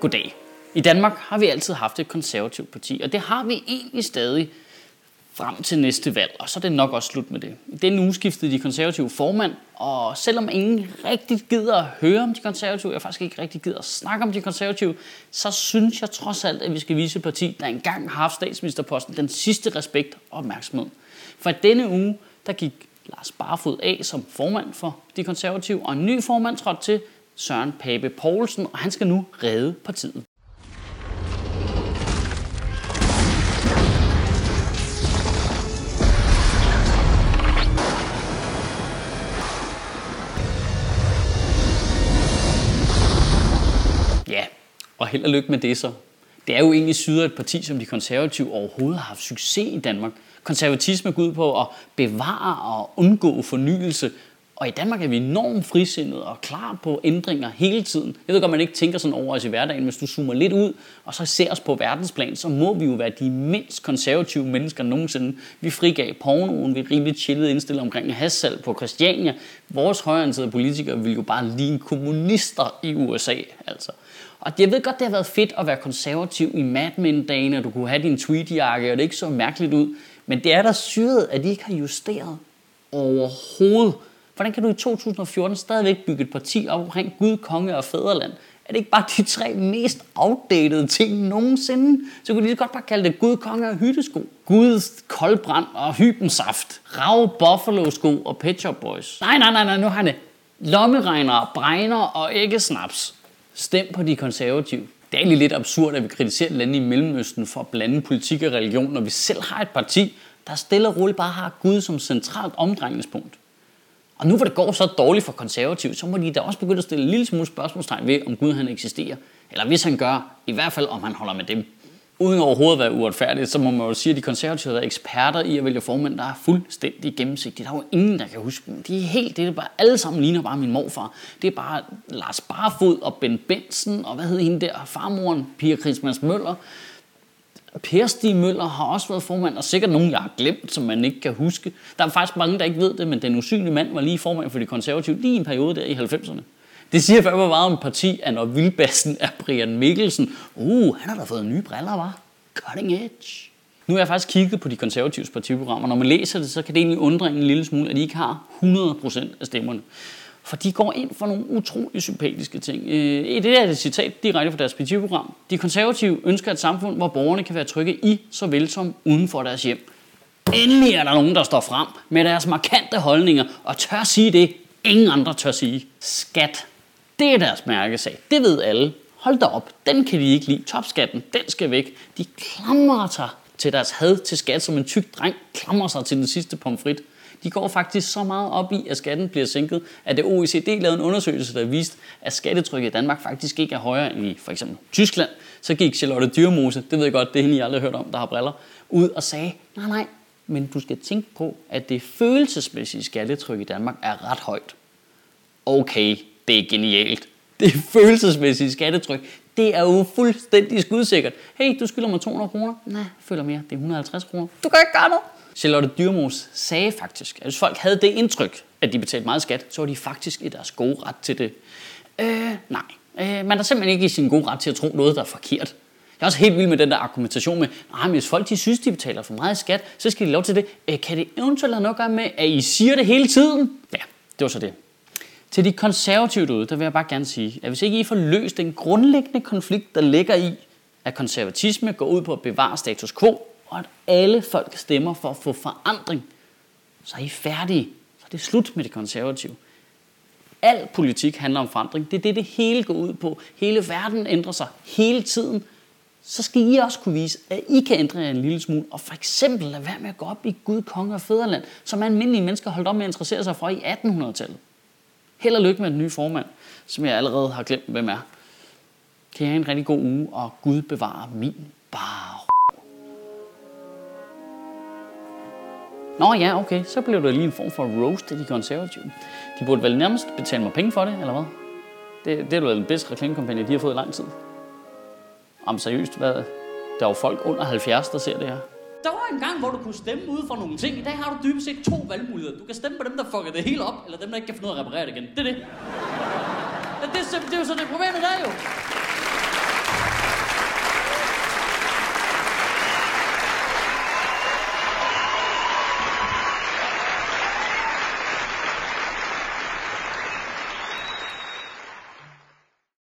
Goddag. I Danmark har vi altid haft et konservativt parti, og det har vi egentlig stadig frem til næste valg, og så er det nok også slut med det. I denne uge skiftede de konservative formand, og selvom ingen rigtig gider at høre om de konservative, jeg faktisk ikke rigtig gider at snakke om de konservative, så synes jeg trods alt, at vi skal vise et parti, der engang har haft statsministerposten, den sidste respekt og opmærksomhed. For i denne uge, der gik Lars Barfod af som formand for de konservative, og en ny formand trådte til, Søren Pape Poulsen, og han skal nu redde partiet. Ja, og held og lykke med det så. Det er jo egentlig syder et parti, som de konservative overhovedet har haft succes i Danmark. Konservatisme går ud på at bevare og undgå fornyelse, og i Danmark er vi enormt frisindede og klar på ændringer hele tiden. Jeg ved godt, man ikke tænker sådan over os i hverdagen. Hvis du zoomer lidt ud, og så ser os på verdensplan, så må vi jo være de mindst konservative mennesker nogensinde. Vi frigav pornoen, vi er rimelig chillede indstillet omkring hassal på Christiania. Vores højreansatte politikere vil jo bare ligne kommunister i USA, altså. Og jeg ved godt, det har været fedt at være konservativ i Mad Men-dagene, og du kunne have din tweetjakke, og det ikke så mærkeligt ud. Men det er der syret, at de ikke har justeret overhovedet. Hvordan kan du i 2014 stadigvæk bygge et parti op omkring Gud, konge og fædreland? Er det ikke bare de tre mest outdated ting nogensinde? Så kunne de lige så godt bare kalde det Gud, konge og hyttesko. Gud, koldbrand og hybensaft. Rav, buffalo sko og pet shop boys. Nej, nej, nej, nej, nu har det. Lommeregnere, bregner og æggesnaps. Stem på de konservative. Det er egentlig lidt absurd, at vi kritiserer lande i Mellemøsten for at blande politik og religion, når vi selv har et parti, der stille og roligt bare har Gud som centralt omdrejningspunkt. Og nu hvor det går så dårligt for konservativt, så må de da også begynde at stille en lille smule spørgsmålstegn ved, om Gud han eksisterer. Eller hvis han gør, i hvert fald om han holder med dem. Uden overhovedet at være uretfærdigt, så må man jo sige, at de konservative er eksperter i at vælge formænd, der er fuldstændig gennemsigtige. Der er jo ingen, der kan huske dem. De er helt, det er bare, alle sammen ligner bare min morfar. Det er bare Lars Barfod og Ben Benson, og hvad hed hende der, farmoren, Pia Christmas Møller. Per Stig Møller har også været formand, og sikkert nogen, jeg har glemt, som man ikke kan huske. Der er faktisk mange, der ikke ved det, men den usynlige mand var lige formand for de konservative lige i en periode der i 90'erne. Det siger fandme meget om parti, at når vildbassen er Brian Mikkelsen, uh, han har da fået nye briller, var. Cutting edge. Nu har jeg faktisk kigget på de konservatives partiprogrammer. Når man læser det, så kan det egentlig undre en lille smule, at de ikke har 100% af stemmerne. For de går ind for nogle utrolig sympatiske ting. Øh, I det er et citat direkte fra deres partiprogram. De konservative ønsker et samfund, hvor borgerne kan være trygge i, såvel som uden for deres hjem. Endelig er der nogen, der står frem med deres markante holdninger og tør sige det, ingen andre tør sige. Skat. Det er deres mærkesag. Det ved alle. Hold da op. Den kan de ikke lide. Topskatten, den skal væk. De klamrer sig til deres had til skat, som en tyk dreng klamrer sig til den sidste pomfrit. De går faktisk så meget op i, at skatten bliver sænket, at det OECD lavede en undersøgelse, der viste, at skattetrykket i Danmark faktisk ikke er højere end i for eksempel Tyskland. Så gik Charlotte Dyrmose, det ved jeg godt, det er hende, I aldrig har hørt om, der har briller, ud og sagde, nej, nej, men du skal tænke på, at det følelsesmæssige skattetryk i Danmark er ret højt. Okay, det er genialt. Det følelsesmæssige skattetryk, det er jo fuldstændig skudsikkert. Hey, du skylder mig 200 kroner. Nej, jeg føler mere. Det er 150 kroner. Du kan ikke gøre noget. Charlotte Dyrmos sagde faktisk, at hvis folk havde det indtryk, at de betalte meget skat, så var de faktisk i deres gode ret til det. Øh, nej. Øh, man er simpelthen ikke i sin gode ret til at tro noget, der er forkert. Jeg er også helt vild med den der argumentation med, nej, men hvis folk de synes, de betaler for meget skat, så skal de lov til det. Øh, kan det eventuelt have noget at gøre med, at I siger det hele tiden? Ja, det var så det. Til de konservative derude, der vil jeg bare gerne sige, at hvis ikke I får løst den grundlæggende konflikt, der ligger i, at konservatisme går ud på at bevare status quo, og at alle folk stemmer for at få forandring, så er I færdige. Så er det slut med det konservative. Al politik handler om forandring. Det er det, det hele går ud på. Hele verden ændrer sig hele tiden. Så skal I også kunne vise, at I kan ændre jer en lille smule, og for eksempel lade være med at gå op i Gud, konge og fædreland, som almindelige mennesker holdt op med at interessere sig for i 1800-tallet. Held og lykke med den nye formand, som jeg allerede har glemt, hvem er. Kan I have en rigtig god uge, og Gud bevare min bar. Nå ja, okay, så blev det lige en form for roast af de konservative. De burde vel nærmest betale mig penge for det, eller hvad? Det, det er vel den bedste reklamekampagne, de har fået i lang tid. Om seriøst, hvad? Der er jo folk under 70, der ser det her. Der var en gang, hvor du kunne stemme ud for nogle ting. I dag har du dybest set to valgmuligheder. Du kan stemme på dem, der fucker det hele op, eller dem, der ikke kan finde ud af at reparere det igen. Det er det. Ja, det, er, det er jo så det problemet der jo.